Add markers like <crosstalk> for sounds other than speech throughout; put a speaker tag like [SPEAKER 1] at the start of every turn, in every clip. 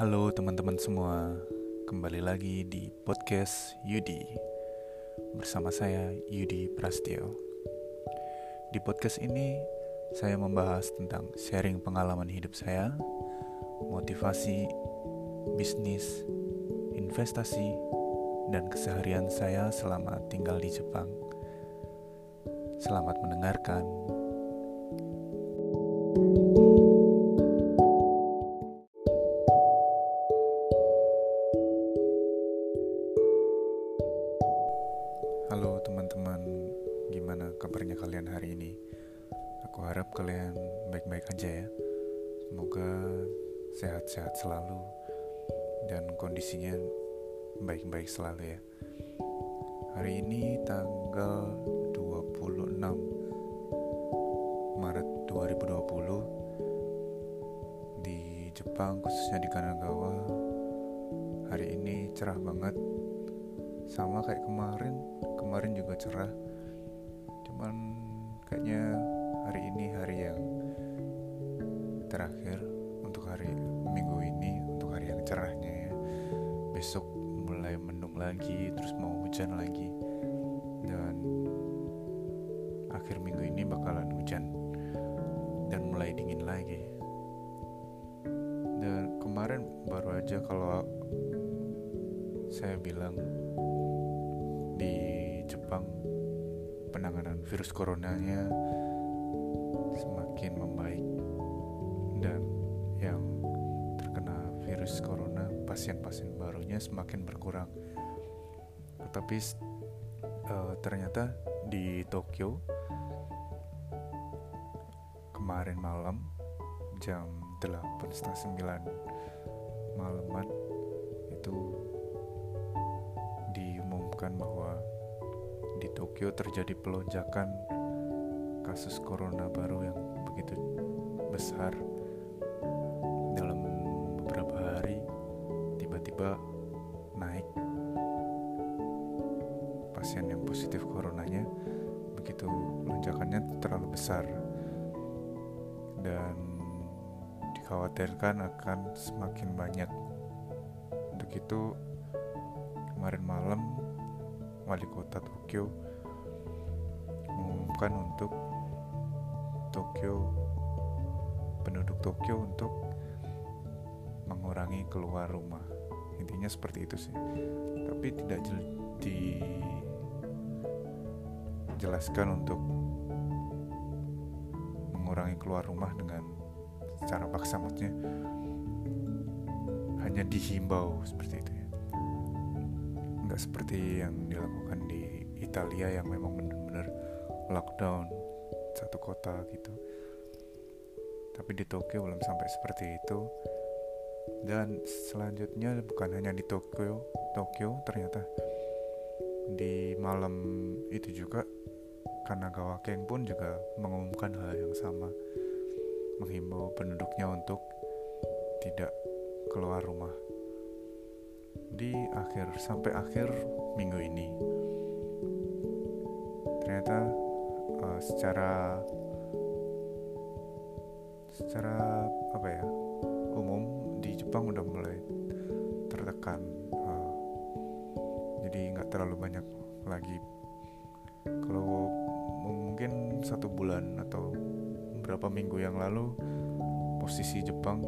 [SPEAKER 1] Halo teman-teman semua, kembali lagi di podcast Yudi bersama saya Yudi Prastio. Di podcast ini saya membahas tentang sharing pengalaman hidup saya, motivasi, bisnis, investasi, dan keseharian saya selama tinggal di Jepang. Selamat mendengarkan. Halo Aku harap kalian baik-baik aja ya. Semoga sehat-sehat selalu dan kondisinya baik-baik selalu ya. Hari ini tanggal 26 Maret 2020 di Jepang khususnya di Kanagawa hari ini cerah banget sama kayak kemarin kemarin juga cerah cuman kayaknya hari ini hari yang terakhir untuk hari minggu ini untuk hari yang cerahnya ya. Besok mulai mendung lagi terus mau hujan lagi. Dan akhir minggu ini bakalan hujan dan mulai dingin lagi. Dan kemarin baru aja kalau saya bilang di Jepang penanganan virus coronanya semakin membaik dan yang terkena virus corona pasien-pasien barunya semakin berkurang. Tetapi uh, ternyata di Tokyo kemarin malam jam 8.30 malaman itu diumumkan bahwa Tokyo terjadi pelonjakan kasus corona baru yang begitu besar. Dalam beberapa hari tiba-tiba naik. Pasien yang positif coronanya begitu lonjakannya terlalu besar. Dan dikhawatirkan akan semakin banyak. Untuk itu kemarin malam wali kota Tokyo mengumumkan untuk Tokyo penduduk Tokyo untuk mengurangi keluar rumah. Intinya seperti itu sih. Tapi tidak dijelaskan untuk mengurangi keluar rumah dengan secara paksa maksudnya hanya dihimbau seperti itu ya nggak seperti yang dilakukan di Italia yang memang benar-benar lockdown satu kota gitu. Tapi di Tokyo belum sampai seperti itu. Dan selanjutnya bukan hanya di Tokyo Tokyo ternyata di malam itu juga Kanagawa Ken pun juga mengumumkan hal yang sama. Menghimbau penduduknya untuk tidak keluar rumah di akhir sampai akhir minggu ini. Ternyata uh, secara secara apa ya umum di Jepang udah mulai tertekan uh, jadi nggak terlalu banyak lagi. Kalau mungkin satu bulan atau beberapa minggu yang lalu posisi Jepang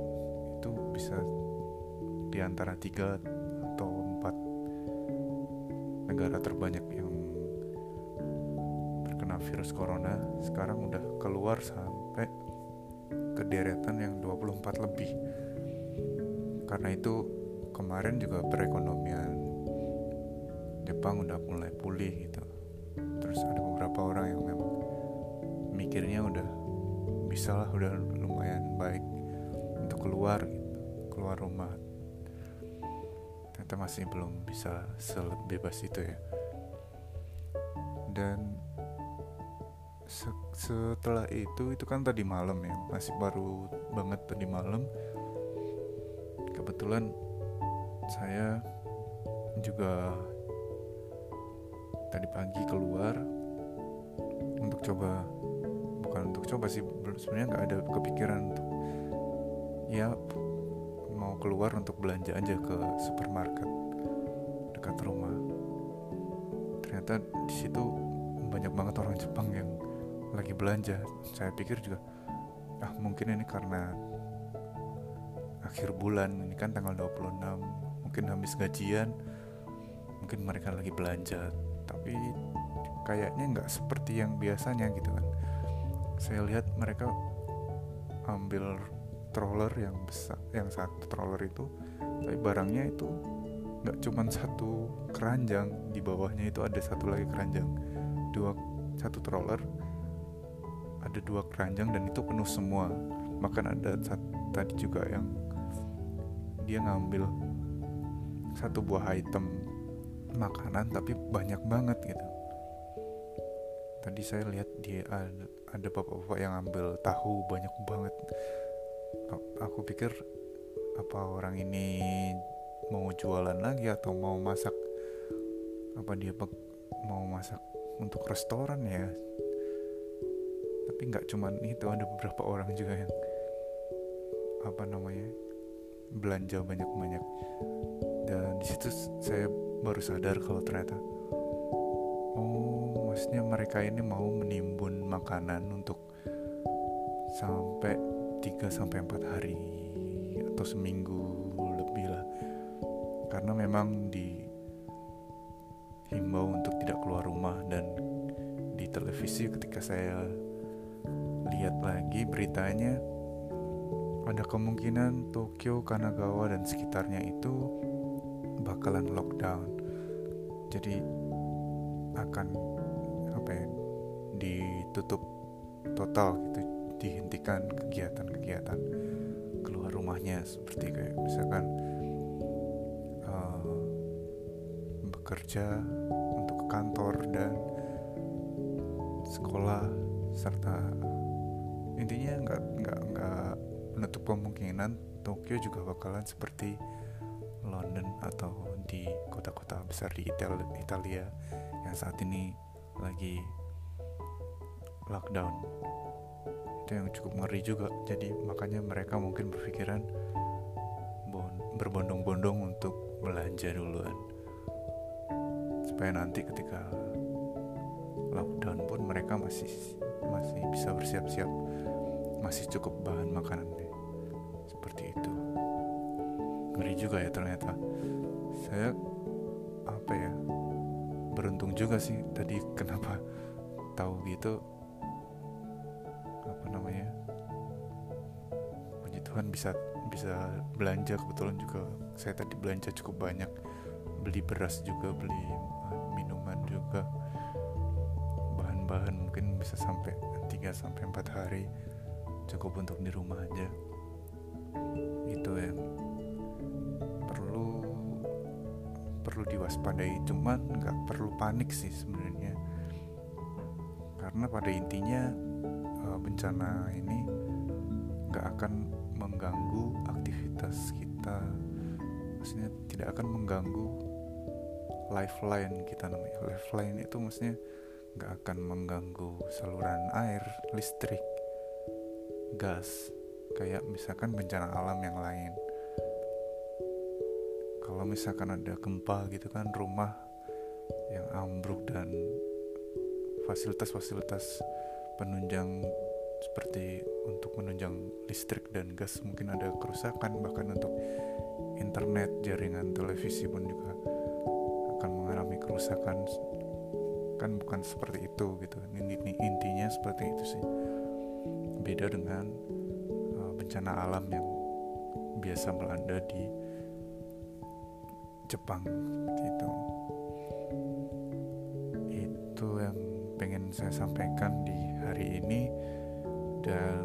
[SPEAKER 1] itu bisa di antara tiga negara terbanyak yang terkena virus corona sekarang udah keluar sampai ke deretan yang 24 lebih. Karena itu kemarin juga perekonomian Jepang udah mulai pulih gitu. Terus ada beberapa orang yang memang mikirnya udah bisa lah udah lumayan baik untuk keluar gitu keluar rumah ternyata masih belum bisa sebebas itu ya. Dan setelah itu itu kan tadi malam ya masih baru banget tadi malam. Kebetulan saya juga tadi pagi keluar untuk coba bukan untuk coba sih sebenarnya nggak ada kepikiran untuk ya keluar untuk belanja aja ke supermarket dekat rumah. Ternyata di situ banyak banget orang Jepang yang lagi belanja. Saya pikir juga ah mungkin ini karena akhir bulan ini kan tanggal 26 mungkin habis gajian mungkin mereka lagi belanja. Tapi kayaknya nggak seperti yang biasanya gitu kan. Saya lihat mereka ambil stroller yang besar yang satu stroller itu tapi barangnya itu nggak cuman satu keranjang di bawahnya itu ada satu lagi keranjang dua satu stroller ada dua keranjang dan itu penuh semua. Bahkan ada tadi juga yang dia ngambil satu buah item makanan tapi banyak banget gitu. Tadi saya lihat dia ada, ada bapak-bapak yang ambil tahu banyak banget aku pikir apa orang ini mau jualan lagi atau mau masak apa dia mau masak untuk restoran ya? Tapi nggak cuman itu ada beberapa orang juga yang apa namanya belanja banyak-banyak. Dan di situ saya baru sadar kalau ternyata maksudnya mereka ini mau menimbun makanan untuk sampai 3 sampai 4 hari atau seminggu lebih lah. Karena memang di himbau untuk tidak keluar rumah dan di televisi ketika saya lihat lagi beritanya ada kemungkinan Tokyo, Kanagawa dan sekitarnya itu bakalan lockdown. Jadi akan apa ya ditutup total gitu dihentikan kegiatan-kegiatan keluar rumahnya seperti kayak misalkan uh, bekerja untuk ke kantor dan sekolah serta intinya nggak nggak nggak menutup kemungkinan Tokyo juga bakalan seperti London atau di kota-kota besar di Italia yang saat ini lagi lockdown itu yang cukup ngeri juga. Jadi makanya mereka mungkin berpikiran berbondong-bondong untuk belanja duluan. Supaya nanti ketika lockdown pun mereka masih masih bisa bersiap-siap. Masih cukup bahan makanannya. Seperti itu. Ngeri juga ya ternyata. Saya apa ya beruntung juga sih tadi <laughs> kenapa tahu gitu Tuhan bisa bisa belanja. Kebetulan juga saya tadi belanja cukup banyak. Beli beras juga beli minuman juga. Bahan-bahan mungkin bisa sampai 3 sampai 4 hari cukup untuk di rumah aja. Itu yang perlu diwaspadai. Cuman nggak perlu panik sih sebenarnya. Karena pada intinya eh, bencana ini nggak akan mengganggu aktivitas kita. Maksudnya tidak akan mengganggu lifeline kita namanya. Lifeline itu maksudnya nggak akan mengganggu saluran air listrik gas. Kayak misalkan bencana alam yang lain. Kalau misalkan ada gempa gitu kan rumah yang ambruk dan fasilitas-fasilitas penunjang seperti untuk menunjang listrik dan gas mungkin ada kerusakan bahkan untuk internet jaringan televisi pun juga akan mengalami kerusakan. Kan bukan seperti itu gitu. Ini intinya seperti itu sih. Beda dengan uh, bencana alam yang biasa melanda di Jepang seperti itu itu yang pengen saya sampaikan di hari ini dan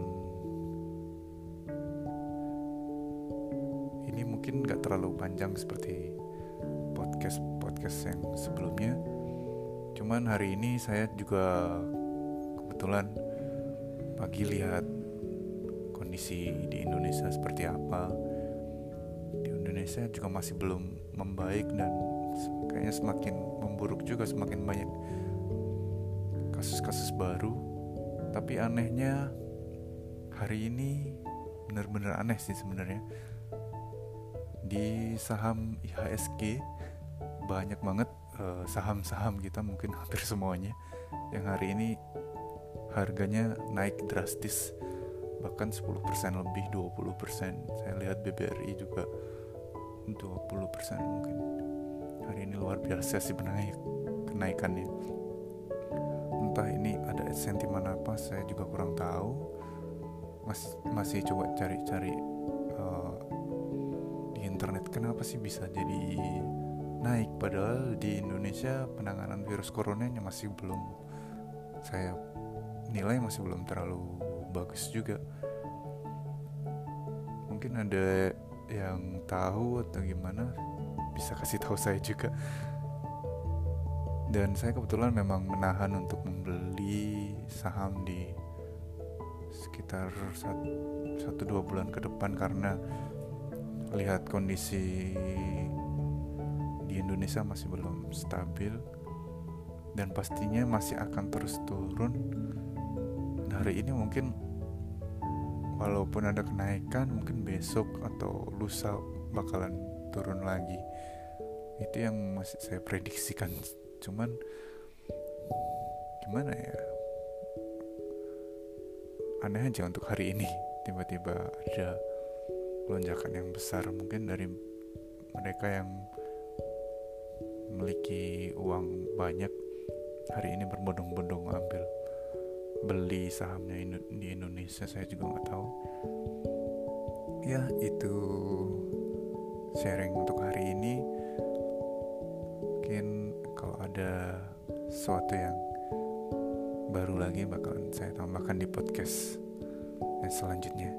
[SPEAKER 1] ini mungkin gak terlalu panjang seperti podcast podcast yang sebelumnya. Cuman hari ini saya juga kebetulan pagi lihat kondisi di Indonesia seperti apa. Di Indonesia juga masih belum membaik dan kayaknya semakin memburuk juga semakin banyak kasus-kasus baru. Tapi anehnya hari ini benar-benar aneh sih sebenarnya. Di saham IHSG banyak banget saham saham-saham kita mungkin hampir semuanya yang hari ini harganya naik drastis bahkan 10% lebih 20% saya lihat BBRI juga 20% mungkin. Hari ini luar biasa sih benaik kenaikannya. Entah ini ada sentimen apa saya juga kurang tahu masih masih coba cari-cari uh, di internet kenapa sih bisa jadi naik? Padahal di Indonesia penanganan virus coronanya masih belum saya nilai masih belum terlalu bagus juga. Mungkin ada yang tahu atau gimana bisa kasih tahu saya juga. Dan saya kebetulan memang menahan untuk membeli saham di sekitar satu dua bulan ke depan karena lihat kondisi di Indonesia masih belum stabil dan pastinya masih akan terus turun. Hari ini mungkin walaupun ada kenaikan mungkin besok atau lusa bakalan turun lagi. Itu yang masih saya prediksikan. Cuman gimana ya aneh aja untuk hari ini. Tiba-tiba ada lonjakan yang besar mungkin dari mereka yang memiliki uang banyak hari ini berbondong-bondong ambil beli sahamnya di Indonesia saya juga nggak tahu. Ya itu sharing untuk hari ini. Mungkin kalau ada sesuatu yang baru lagi bakalan saya tambahkan di podcast yang selanjutnya.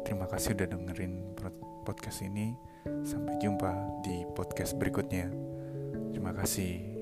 [SPEAKER 1] Terima kasih udah dengerin podcast ini. Sampai jumpa di podcast berikutnya. Terima kasih